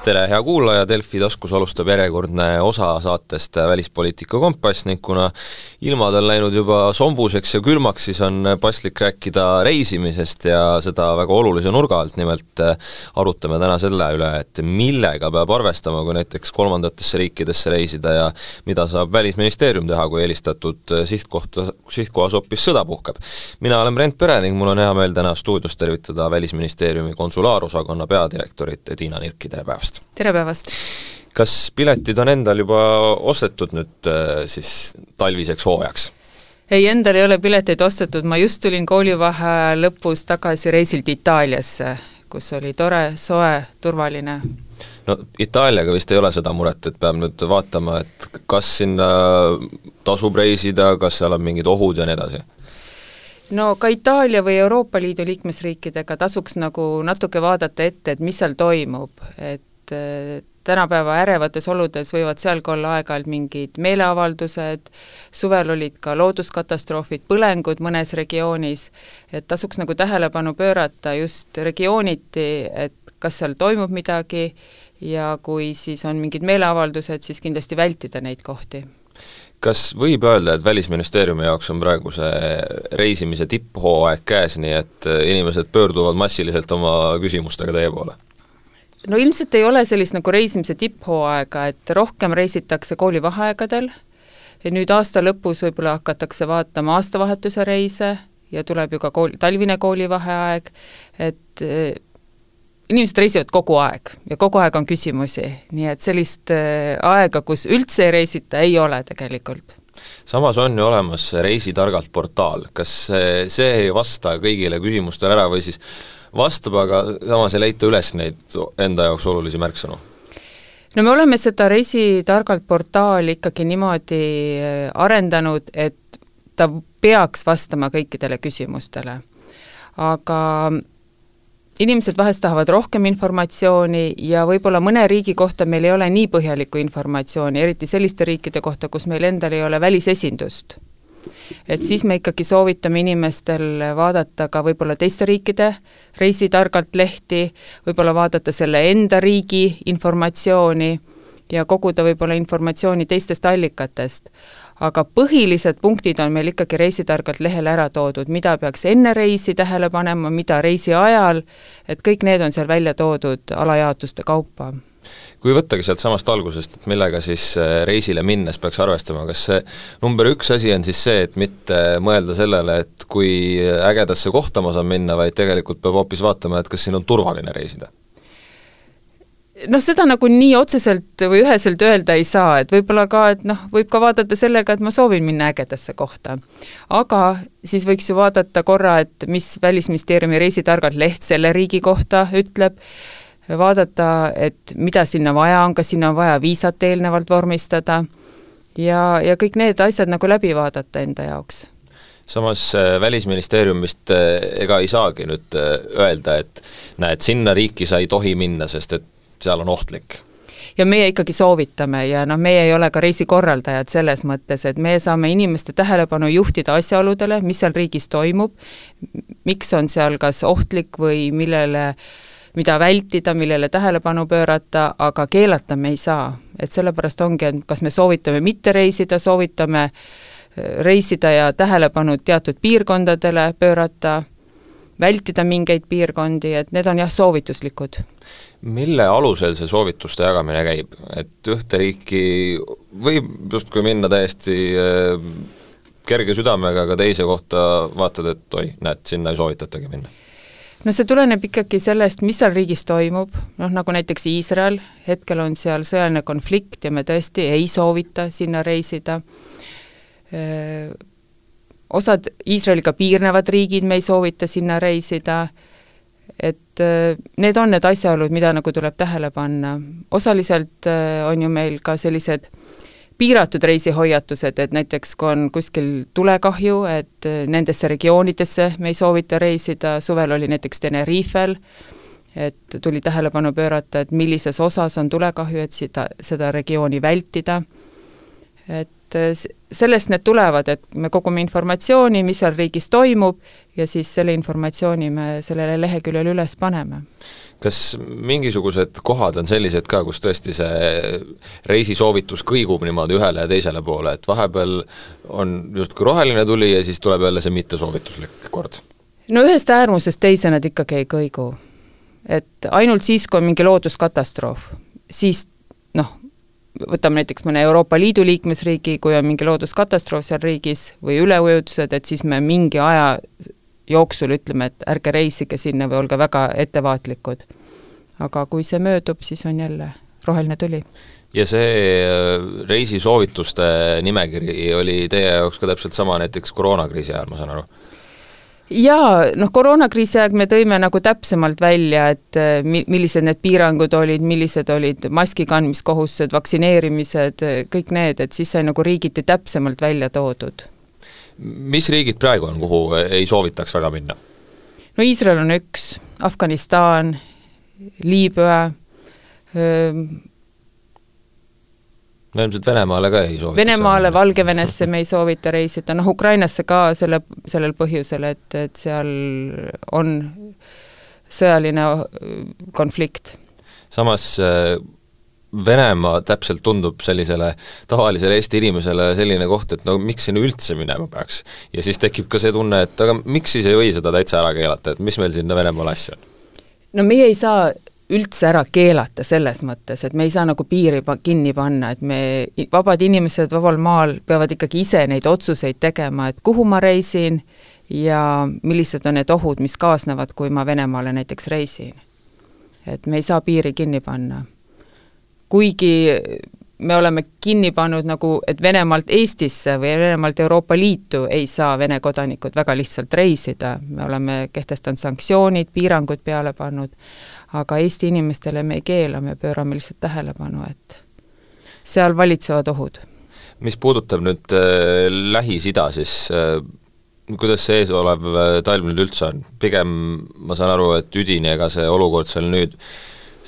tere, hea kuulaja, Delfi taskus alustab järjekordne osa saatest Välispoliitika kompass ning kuna ilmad on läinud juba sombuseks ja külmaks, siis on paslik rääkida reisimisest ja seda väga olulise nurga alt, nimelt arutame täna selle üle, et millega peab arvestama, kui näiteks kolmandatesse riikidesse reisida ja mida saab Välisministeerium teha, kui eelistatud sihtkohta, sihtkohas hoopis sõda puhkeb. mina olen Brent Pere ning mul on hea meel täna stuudios tervitada Välisministeeriumi konsulaarosakonna peadirektorit Tiina Nirki, tere päevast! Päevast! tere päevast! kas piletid on endal juba ostetud nüüd äh, siis talviseks hooajaks? ei, endal ei ole pileteid ostetud, ma just tulin koolivaheaja lõpus tagasi reisilt Itaaliasse, kus oli tore, soe, turvaline. no Itaaliaga vist ei ole seda muret, et peab nüüd vaatama, et kas sinna tasub reisida, kas seal on mingid ohud ja nii edasi? no ka Itaalia või Euroopa Liidu liikmesriikidega tasuks nagu natuke vaadata ette, et mis seal toimub, et et tänapäeva ärevates oludes võivad seal ka olla aeg-ajalt mingid meeleavaldused, suvel olid ka looduskatastroofid, põlengud mõnes regioonis, et tasuks nagu tähelepanu pöörata just regiooniti, et kas seal toimub midagi ja kui siis on mingid meeleavaldused, siis kindlasti vältida neid kohti kas võib öelda, et Välisministeeriumi jaoks on praegu see reisimise tipphooaeg käes, nii et inimesed pöörduvad massiliselt oma küsimustega teie poole? No ilmselt ei ole sellist nagu reisimise tipphooaega, et rohkem reisitakse koolivaheaegadel, nüüd aasta lõpus võib-olla hakatakse vaatama aastavahetuse reise ja tuleb ju ka kool, talvine koolivaheaeg, et eh, inimesed reisivad kogu aeg ja kogu aeg on küsimusi, nii et sellist eh, aega, kus üldse ei reisita, ei ole tegelikult. Samas on ju olemas Reisitargalt portaal, kas see ei vasta kõigile küsimustele ära või siis vastab, aga samas ei leita üles neid enda jaoks olulisi märksõnu? no me oleme seda Reisi targalt portaali ikkagi niimoodi äh, arendanud, et ta peaks vastama kõikidele küsimustele. aga inimesed vahest tahavad rohkem informatsiooni ja võib-olla mõne riigi kohta meil ei ole nii põhjalikku informatsiooni, eriti selliste riikide kohta, kus meil endal ei ole välisesindust et siis me ikkagi soovitame inimestel vaadata ka võib-olla teiste riikide reisitargalt lehti, võib-olla vaadata selle enda riigi informatsiooni ja koguda võib-olla informatsiooni teistest allikatest. aga põhilised punktid on meil ikkagi reisitargalt lehel ära toodud, mida peaks enne reisi tähele panema, mida reisi ajal, et kõik need on seal välja toodud alajaotuste kaupa kui võttagi sealt samast algusest, et millega siis äh, reisile minnes peaks arvestama, kas see number üks asi on siis see, et mitte mõelda sellele, et kui ägedasse kohta ma saan minna, vaid tegelikult peab hoopis vaatama, et kas siin on turvaline reisida? noh, seda nagu nii otseselt või üheselt öelda ei saa, et võib-olla ka, et noh, võib ka vaadata sellega, et ma soovin minna ägedasse kohta. aga siis võiks ju vaadata korra, et mis Välisministeeriumi reisitargalt leht selle riigi kohta ütleb, vaadata, et mida sinna vaja on, kas sinna on vaja viisat eelnevalt vormistada ja, ja kõik need asjad nagu läbi vaadata enda jaoks. Samas äh, Välisministeerium vist äh, ega ei saagi nüüd äh, öelda, et näed, sinna riiki sa ei tohi minna, sest et seal on ohtlik. Ja meie ikkagi soovitame ja noh, meie ei ole ka reisikorraldajad selles mõttes, et me saame inimeste tähelepanu juhtida asjaoludele, mis seal riigis toimub, miks on seal kas ohtlik või millele äh, mida vältida, millele tähelepanu pöörata, aga keelata me ei saa. et sellepärast ongi, et kas me soovitame mitte reisida, soovitame äh, reisida ja tähelepanu teatud piirkondadele pöörata, vältida mingeid piirkondi, et need on jah, soovituslikud. mille alusel see soovituste jagamine käib, et ühte riiki võib justkui minna täiesti äh, kerge südamega, aga teise kohta vaatad, et oi, näed, sinna ei soovitatagi minna no see tuleneb ikkagi sellest, mis seal riigis toimub, noh nagu näiteks Iisrael, hetkel on seal sõjaline konflikt ja me tõesti ei soovita sinna reisida, osad Iisraeliga piirnevad riigid, me ei soovita sinna reisida, et need on need asjaolud, mida nagu tuleb tähele panna. osaliselt on ju meil ka sellised piiratud reisihoiatused, et näiteks kui on kuskil tulekahju, et nendesse regioonidesse me ei soovita reisida, suvel oli näiteks Tenerifel, et tuli tähelepanu pöörata, et millises osas on tulekahju, et seda, seda regiooni vältida, et et äh, sellest need tulevad, et me kogume informatsiooni, mis seal riigis toimub, ja siis selle informatsiooni me sellele leheküljele üles paneme. kas mingisugused kohad on sellised ka, kus tõesti see reisisoovitus kõigub niimoodi ühele ja teisele poole, et vahepeal on justkui roheline tuli ja siis tuleb jälle see mittesoovituslik kord? no ühest äärmusest teise nad ikkagi ei kõigu. et ainult siis, kui on mingi looduskatastroof, siis noh, võtame näiteks mõne Euroopa Liidu liikmesriigi, kui on mingi looduskatastroof seal riigis või üleujutused, et siis me mingi aja jooksul ütleme, et ärge reisige sinna või olge väga ettevaatlikud. aga kui see möödub, siis on jälle roheline tuli. ja see äh, reisisoovituste nimekiri oli teie jaoks ka täpselt sama näiteks koroonakriisi ajal, ma saan aru? Jaa, noh koroonakriisi aeg me tõime nagu täpsemalt välja, et eh, mi-, millised need piirangud olid, millised olid maski kandmiskohustused, vaktsineerimised, kõik need, et siis sai nagu riigiti täpsemalt välja toodud. mis riigid praegu on, kuhu ei soovitaks väga minna? no Iisrael on üks, Afganistan, Liibüa, no ilmselt Venemaale ka ei soovita Venemaale, Valgevenesse me ei soovita reisida, noh Ukrainasse ka selle, sellel põhjusel, et, et seal on sõjaline konflikt. samas äh, Venemaa täpselt tundub sellisele tavalisele Eesti inimesele selline koht, et no miks sinna üldse minema peaks. ja siis tekib ka see tunne, et aga miks siis ei või seda täitsa ära keelata, et mis meil sinna Venemaale asja on? no meie ei saa üldse ära keelata selles mõttes, et me ei saa nagu piiri pa-, kinni panna, et me, vabad inimesed vabal maal peavad ikkagi ise neid otsuseid tegema, et kuhu ma reisin ja millised on need ohud, mis kaasnevad, kui ma Venemaale näiteks reisin. et me ei saa piiri kinni panna. kuigi me oleme kinni pannud nagu, et Venemaalt Eestisse või Venemaalt Euroopa Liitu ei saa Vene kodanikud väga lihtsalt reisida, me oleme kehtestanud sanktsioonid, piirangud peale pannud, aga Eesti inimestele me ei keela, me pöörame lihtsalt tähelepanu, et seal valitsevad ohud. mis puudutab nüüd äh, Lähis-Ida, siis äh, kuidas see eesolev äh, talv nüüd üldse on? pigem ma saan aru, et üdini ega see olukord seal nüüd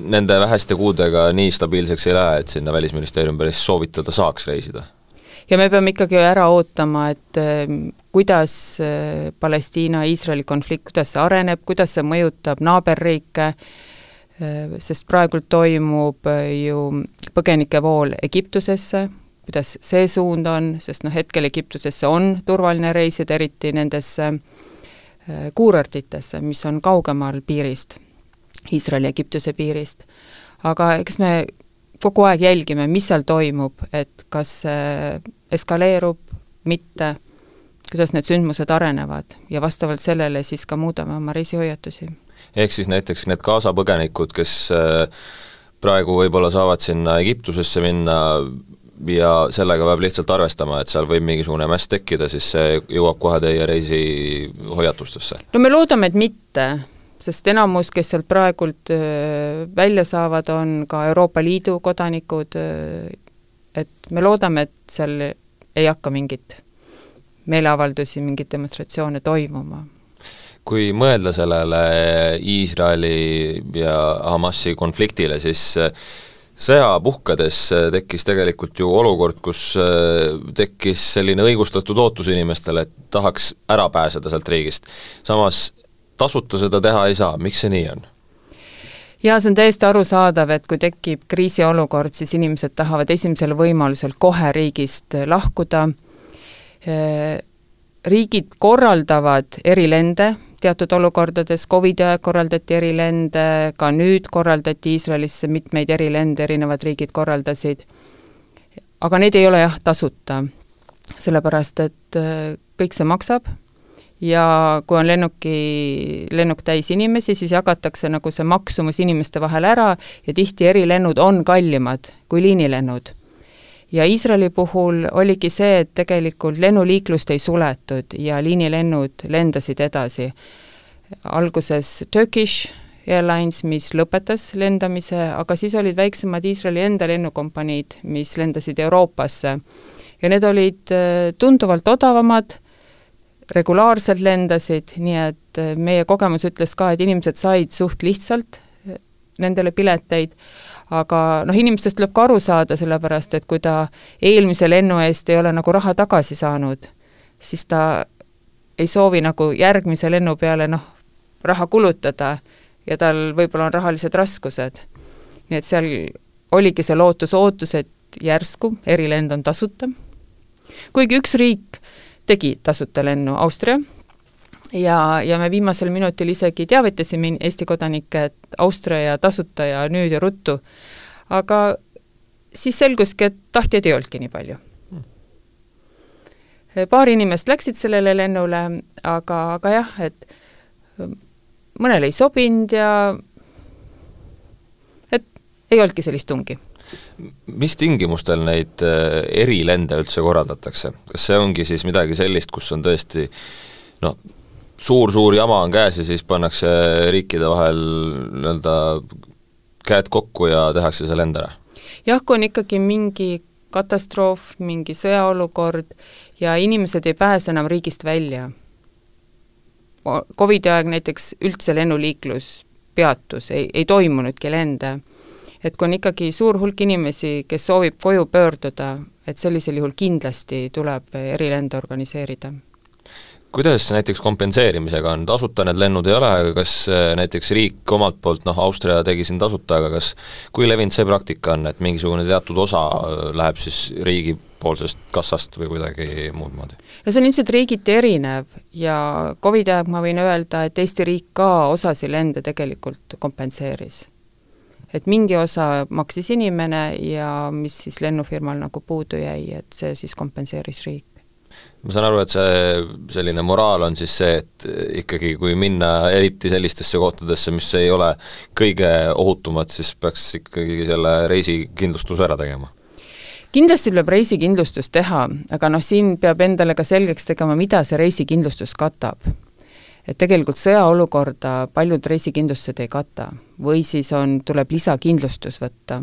nende väheste kuudega nii stabiilseks ei lähe, et sinna Välisministeerium päris soovitada saaks reisida? Ja me peame ikkagi ära ootama, et äh, kuidas äh, Palestiina-Iisraeli konflikt, kuidas see areneb, kuidas see mõjutab naaberriike, äh, sest praegult toimub ju põgenikevool Egiptusesse, kuidas see suund on, sest noh, hetkel Egiptusesse on turvaline reisida, eriti nendesse kuurortitesse, mis on kaugemal piirist, Iisraeli-Egiptuse piirist. aga eks me kogu aeg jälgime, mis seal toimub, et kas see eskaleerub, mitte, kuidas need sündmused arenevad ja vastavalt sellele siis ka muudame oma reisihoiatusi. ehk siis näiteks need Gaza põgenikud, kes äh, praegu võib-olla saavad sinna Egiptusesse minna ja sellega peab lihtsalt arvestama, et seal võib mingisugune mäss tekkida, siis see jõuab kohe teie reisihoiatustesse? no me loodame, et mitte sest enamus, kes sealt praegult välja saavad, on ka Euroopa Liidu kodanikud, et me loodame, et seal ei hakka mingit meeleavaldusi, mingeid demonstratsioone toimuma. kui mõelda sellele Iisraeli ja Hamasi konfliktile, siis sõja puhkedes tekkis tegelikult ju olukord, kus tekkis selline õigustatud ootus inimestele, et tahaks ära pääseda sealt riigist. samas tasuta seda teha ei saa, miks see nii on? jaa, see on täiesti arusaadav, et kui tekib kriisiolukord, siis inimesed tahavad esimesel võimalusel kohe riigist lahkuda, riigid korraldavad erilende teatud olukordades, Covidi ajal korraldati erilende, ka nüüd korraldati Iisraelisse mitmeid erilende, erinevad riigid korraldasid, aga need ei ole jah, tasuta. sellepärast, et kõik see maksab ja kui on lennuki, lennuk täis inimesi, siis jagatakse nagu see maksumus inimeste vahel ära ja tihti erilennud on kallimad kui liinilennud. ja Iisraeli puhul oligi see, et tegelikult lennuliiklust ei suletud ja liinilennud lendasid edasi. alguses Turkish Airlines, mis lõpetas lendamise, aga siis olid väiksemad Iisraeli enda lennukompaniid, mis lendasid Euroopasse. ja need olid äh, tunduvalt odavamad regulaarselt lendasid, nii et äh, meie kogemus ütles ka, et inimesed said suht lihtsalt äh, nendele pileteid, aga noh, inimestest tuleb ka aru saada, sellepärast et kui ta eelmise lennu eest ei ole nagu raha tagasi saanud, siis ta ei soovi nagu järgmise lennu peale noh, raha kulutada ja tal võib-olla on rahalised raskused. nii et seal oligi see lootus-ootus, et järsku erilend on tasuta, kuigi üks riik tegi tasuta lennu, Austria, ja, ja me viimasel minutil isegi teavitasime Eesti kodanikke, et Austria ja tasuta ja nüüd ja ruttu, aga siis selguski, et tahtjaid ei olnudki nii palju. paar inimest läksid sellele lennule, aga, aga jah, et mõnele ei sobinud ja et ei olnudki sellist tungi mis tingimustel neid äh, erilende üldse korraldatakse, kas see ongi siis midagi sellist, kus on tõesti noh, suur-suur jama on käes ja siis pannakse riikide vahel nii-öelda käed kokku ja tehakse see lend ära? jah, kui on ikkagi mingi katastroof, mingi sõjaolukord ja inimesed ei pääse enam riigist välja. Covidi aeg näiteks üldse lennuliiklus peatus, ei, ei toimunudki lende et kui on ikkagi suur hulk inimesi, kes soovib koju pöörduda, et sellisel juhul kindlasti tuleb erilende organiseerida. Kuidas näiteks kompenseerimisega on, tasuta need lennud ei ole, aga kas äh, näiteks riik omalt poolt, noh Austria tegi siin tasuta, aga kas, kui levinud see praktika on, et mingisugune teatud osa äh, läheb siis riigipoolsest kassast või kuidagi muud moodi? no see on ilmselt riigiti erinev ja Covidi ajal ma võin öelda, et Eesti riik ka osasid lende tegelikult kompenseeris et mingi osa maksis inimene ja mis siis lennufirmal nagu puudu jäi, et see siis kompenseeris riik ma saan aru, et see selline moraal on siis see, et ikkagi kui minna eriti sellistesse kohtadesse, mis ei ole kõige ohutumad, siis peaks ikkagi selle reisikindlustuse ära tegema? kindlasti tuleb reisikindlustus teha, aga noh, siin peab endale ka selgeks tegema, mida see reisikindlustus katab et tegelikult sõjaolukorda paljud reisikindlustused ei kata või siis on, tuleb lisakindlustus võtta.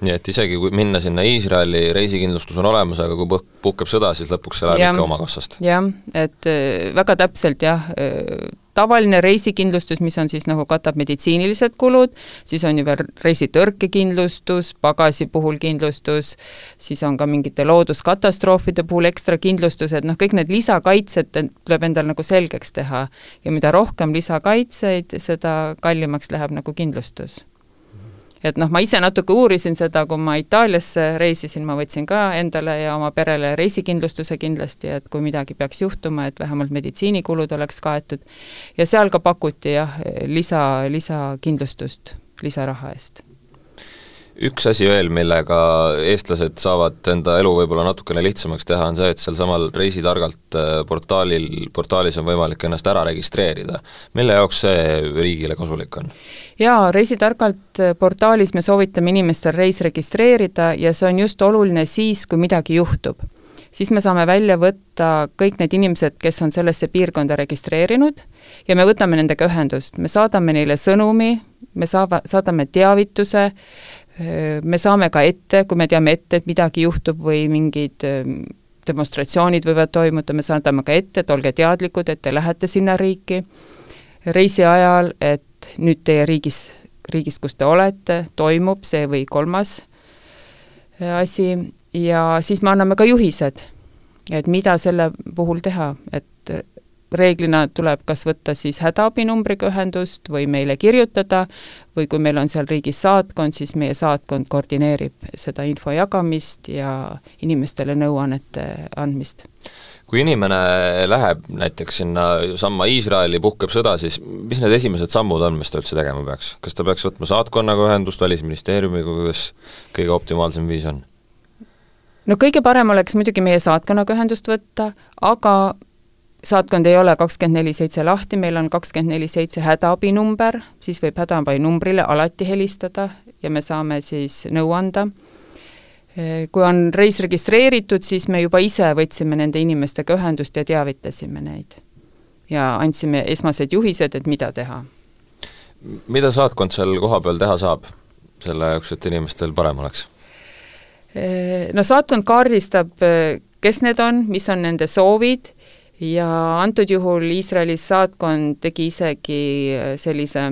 Nii et isegi kui minna sinna Iisraeli, reisikindlustus on olemas, aga kui puh-, puhkeb sõda, siis lõpuks see läheb ikka oma kassast? jah, et äh, väga täpselt jah, äh, tavaline reisikindlustus, mis on siis nagu katab meditsiinilised kulud, siis on ju veel reisitõrkekindlustus, pagasi puhul kindlustus, siis on ka mingite looduskatastroofide puhul ekstra kindlustused, noh kõik need lisakaitsed tuleb endal nagu selgeks teha. ja mida rohkem lisakaitseid, seda kallimaks läheb nagu kindlustus et noh, ma ise natuke uurisin seda, kui ma Itaaliasse reisisin, ma võtsin ka endale ja oma perele reisikindlustuse kindlasti, et kui midagi peaks juhtuma, et vähemalt meditsiinikulud oleks kaetud. ja seal ka pakuti jah, lisa, lisakindlustust lisaraha eest üks asi veel, millega eestlased saavad enda elu võib-olla natukene lihtsamaks teha, on see, et sealsamal Reisitargalt äh, portaalil, portaalis on võimalik ennast ära registreerida. mille jaoks see riigile kasulik on? jaa, Reisitargalt äh, portaalis me soovitame inimestel reis registreerida ja see on just oluline siis, kui midagi juhtub. siis me saame välja võtta kõik need inimesed, kes on sellesse piirkonda registreerinud ja me võtame nendega ühendust, me saadame neile sõnumi, me saava, saadame teavituse, me saame ka ette, kui me teame ette, et midagi juhtub või mingid demonstratsioonid võivad toimuda, me saadame ka ette, et olge teadlikud, et te lähete sinna riiki. Reisi ajal, et nüüd teie riigis, riigis, kus te olete, toimub see või kolmas asi. Ja siis me anname ka juhised, et mida selle puhul teha, et reeglina tuleb kas võtta siis hädaabinumbriga ühendust või meile kirjutada või kui meil on seal riigis saatkond, siis meie saatkond koordineerib seda info jagamist ja inimestele nõuannete andmist. kui inimene läheb näiteks sinna samma Iisraeli, puhkeb sõda, siis mis need esimesed sammud on, mis ta üldse tegema peaks? kas ta peaks võtma saatkonnaga ühendust, Välisministeeriumiga, kuidas kõige optimaalsem viis on? no kõige parem oleks muidugi meie saatkonnaga ühendust võtta, aga saatkond ei ole kakskümmend neli seitse lahti, meil on kakskümmend neli seitse hädaabinumber, siis võib hädaabinumbrile alati helistada ja me saame siis nõu anda. Kui on reis registreeritud, siis me juba ise võtsime nende inimestega ühendust ja teavitasime neid. ja andsime esmased juhised, et mida teha. mida saatkond seal kohapeal teha saab, selle jaoks, et inimestel parem oleks? No saatkond kaardistab, kes need on, mis on nende soovid ja antud juhul Iisraeli saatkond tegi isegi äh, sellise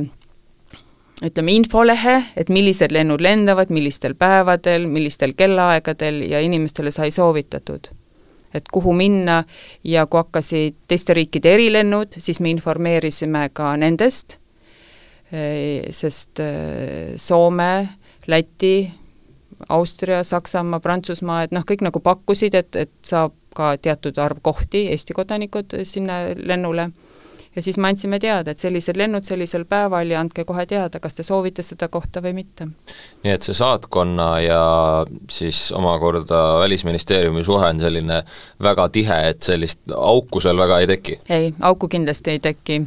ütleme, infolehe, et millised lennud lendavad, millistel päevadel, millistel kellaaegadel ja inimestele sai soovitatud, et kuhu minna. Ja kui hakkasid teiste riikide erilennud, siis me informeerisime ka nendest, sest Soome, Läti, Austria, Saksamaa, Prantsusmaa, et noh, kõik nagu pakkusid, et, et saab ka teatud arv kohti, Eesti kodanikud sinna lennule ja siis me andsime teada, et sellised lennud sellisel päeval ja andke kohe teada, kas te soovite seda kohta või mitte. nii et see saatkonna ja siis omakorda Välisministeeriumi suhe on selline väga tihe, et sellist auku seal väga ei teki? ei, auku kindlasti ei teki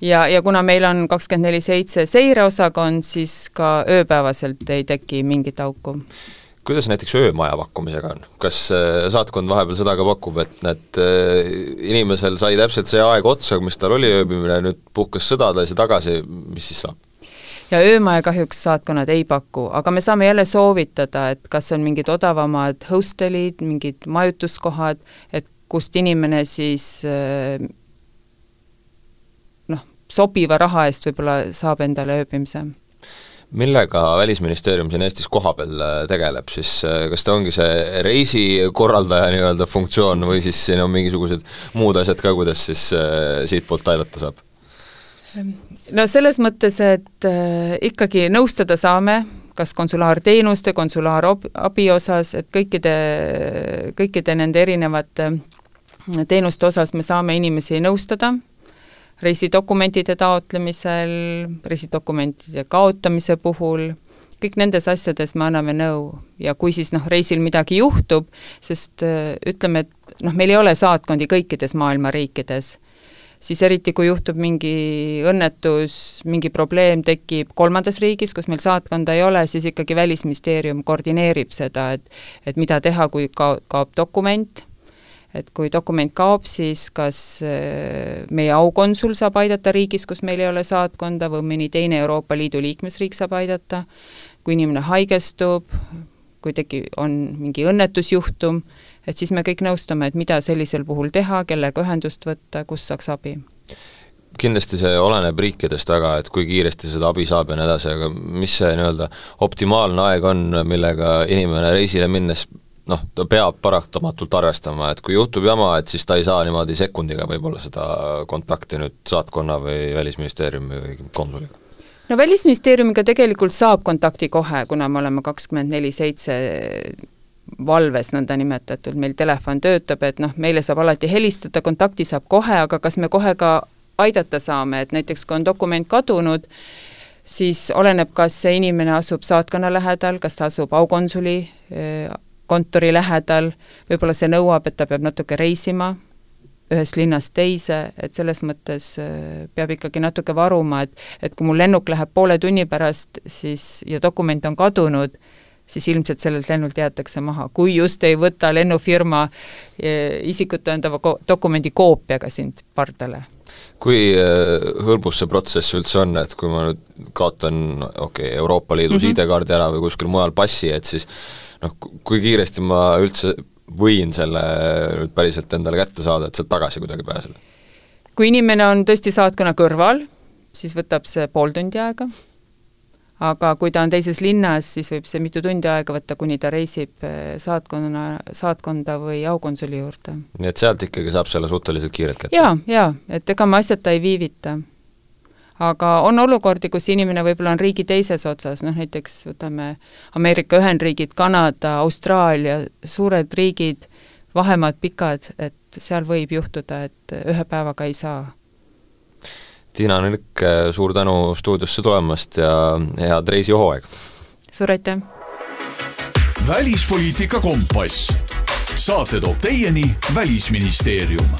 ja, ja kuna meil on kakskümmend neli seitse seireosakond, siis ka ööpäevaselt ei teki mingit auku kuidas näiteks öömaja pakkumisega on, kas äh, saatkond vahepeal seda ka pakub, et näed, äh, inimesel sai täpselt see aeg otsa, mis tal oli ööbimine, nüüd puhkes sõda, ta ei saa tagasi, mis siis saab? ja öömaja kahjuks saatkonnad ei paku, aga me saame jälle soovitada, et kas on mingid odavamad hostelid, mingid majutuskohad, et kust inimene siis äh, noh, sobiva raha eest võib-olla saab endale ööbimise millega Välisministeerium siin Eestis kohapeal äh, tegeleb, siis äh, kas ta ongi see reisikorraldaja nii-öelda funktsioon või siis siin on mingisugused muud asjad ka, kuidas siis äh, siitpoolt aidata saab? no selles mõttes, et ikkagi nõustada saame, kas konsulaarteenuste, konsulaarabi osas, et kõikide, kõikide nende erinevate teenuste osas me saame inimesi nõustada reisidokumentide taotlemisel, reisidokumentide kaotamise puhul, kõik nendes asjades me anname nõu. Ja kui siis noh, reisil midagi juhtub, sest äh, ütleme, et noh, meil ei ole saatkondi kõikides maailma riikides, siis eriti, kui juhtub mingi õnnetus, mingi probleem tekib kolmandas riigis, kus meil saatkonda ei ole, siis ikkagi Välisministeerium koordineerib seda, et et mida teha, kui ka-, kaob dokument et kui dokument kaob, siis kas äh, meie aukonsul saab aidata riigis, kus meil ei ole saatkonda, või mõni teine Euroopa Liidu liikmesriik saab aidata, kui inimene haigestub, kui teki-, on mingi õnnetusjuhtum, et siis me kõik nõustame, et mida sellisel puhul teha, kellega ühendust võtta, kust saaks abi. Kindlasti see oleneb riikidest väga, et kui kiiresti seda abi saab ja nii edasi, aga mis see nii-öelda optimaalne aeg on, millega inimene reisile minnes noh, ta peab paratamatult arvestama, et kui juhtub jama, et siis ta ei saa niimoodi sekundiga võib-olla seda kontakti nüüd saatkonna või Välisministeeriumi või konsuliga no Välisministeeriumiga tegelikult saab kontakti kohe, kuna me oleme kakskümmend neli seitse valves nõndanimetatud, meil telefon töötab, et noh, meile saab alati helistada, kontakti saab kohe, aga kas me kohe ka aidata saame, et näiteks kui on dokument kadunud, siis oleneb, kas see inimene asub saatkonna lähedal, kas ta asub aukonsuli kontori lähedal, võib-olla see nõuab, et ta peab natuke reisima ühest linnast teise, et selles mõttes äh, peab ikkagi natuke varuma, et et kui mul lennuk läheb poole tunni pärast, siis, ja dokument on kadunud, siis ilmselt sellelt lennult jäetakse maha, kui just ei võta lennufirma äh, isikut tõendava ko-, dokumendi koopiaga sind pardale. Kui äh, hõlbus see protsess üldse on, et kui ma nüüd kaotan, okei okay,, Euroopa Liidu mm -hmm. ID-kaardi ära või kuskil mujal passi, et siis noh, kui kiiresti ma üldse võin selle nüüd päriselt endale kätte saada, et sealt tagasi kuidagi pääseda? kui inimene on tõesti saatkonna kõrval, siis võtab see pool tundi aega, aga kui ta on teises linnas, siis võib see mitu tundi aega võtta, kuni ta reisib eh, saatkonna, saatkonda või aukonsuli juurde. nii et sealt ikkagi saab selle suhteliselt kiirelt kätte? jaa, jaa, et ega me asjata ei viivita aga on olukordi, kus inimene võib-olla on riigi teises otsas, noh näiteks võtame Ameerika Ühendriigid, Kanada, Austraalia, suured riigid, vahemaad pikad, et seal võib juhtuda, et ühe päevaga ei saa. Tiina Nõrk, suur tänu stuudiosse tulemast ja head reisihooaega! suur aitäh! välispoliitika kompass. saate toob teieni Välisministeerium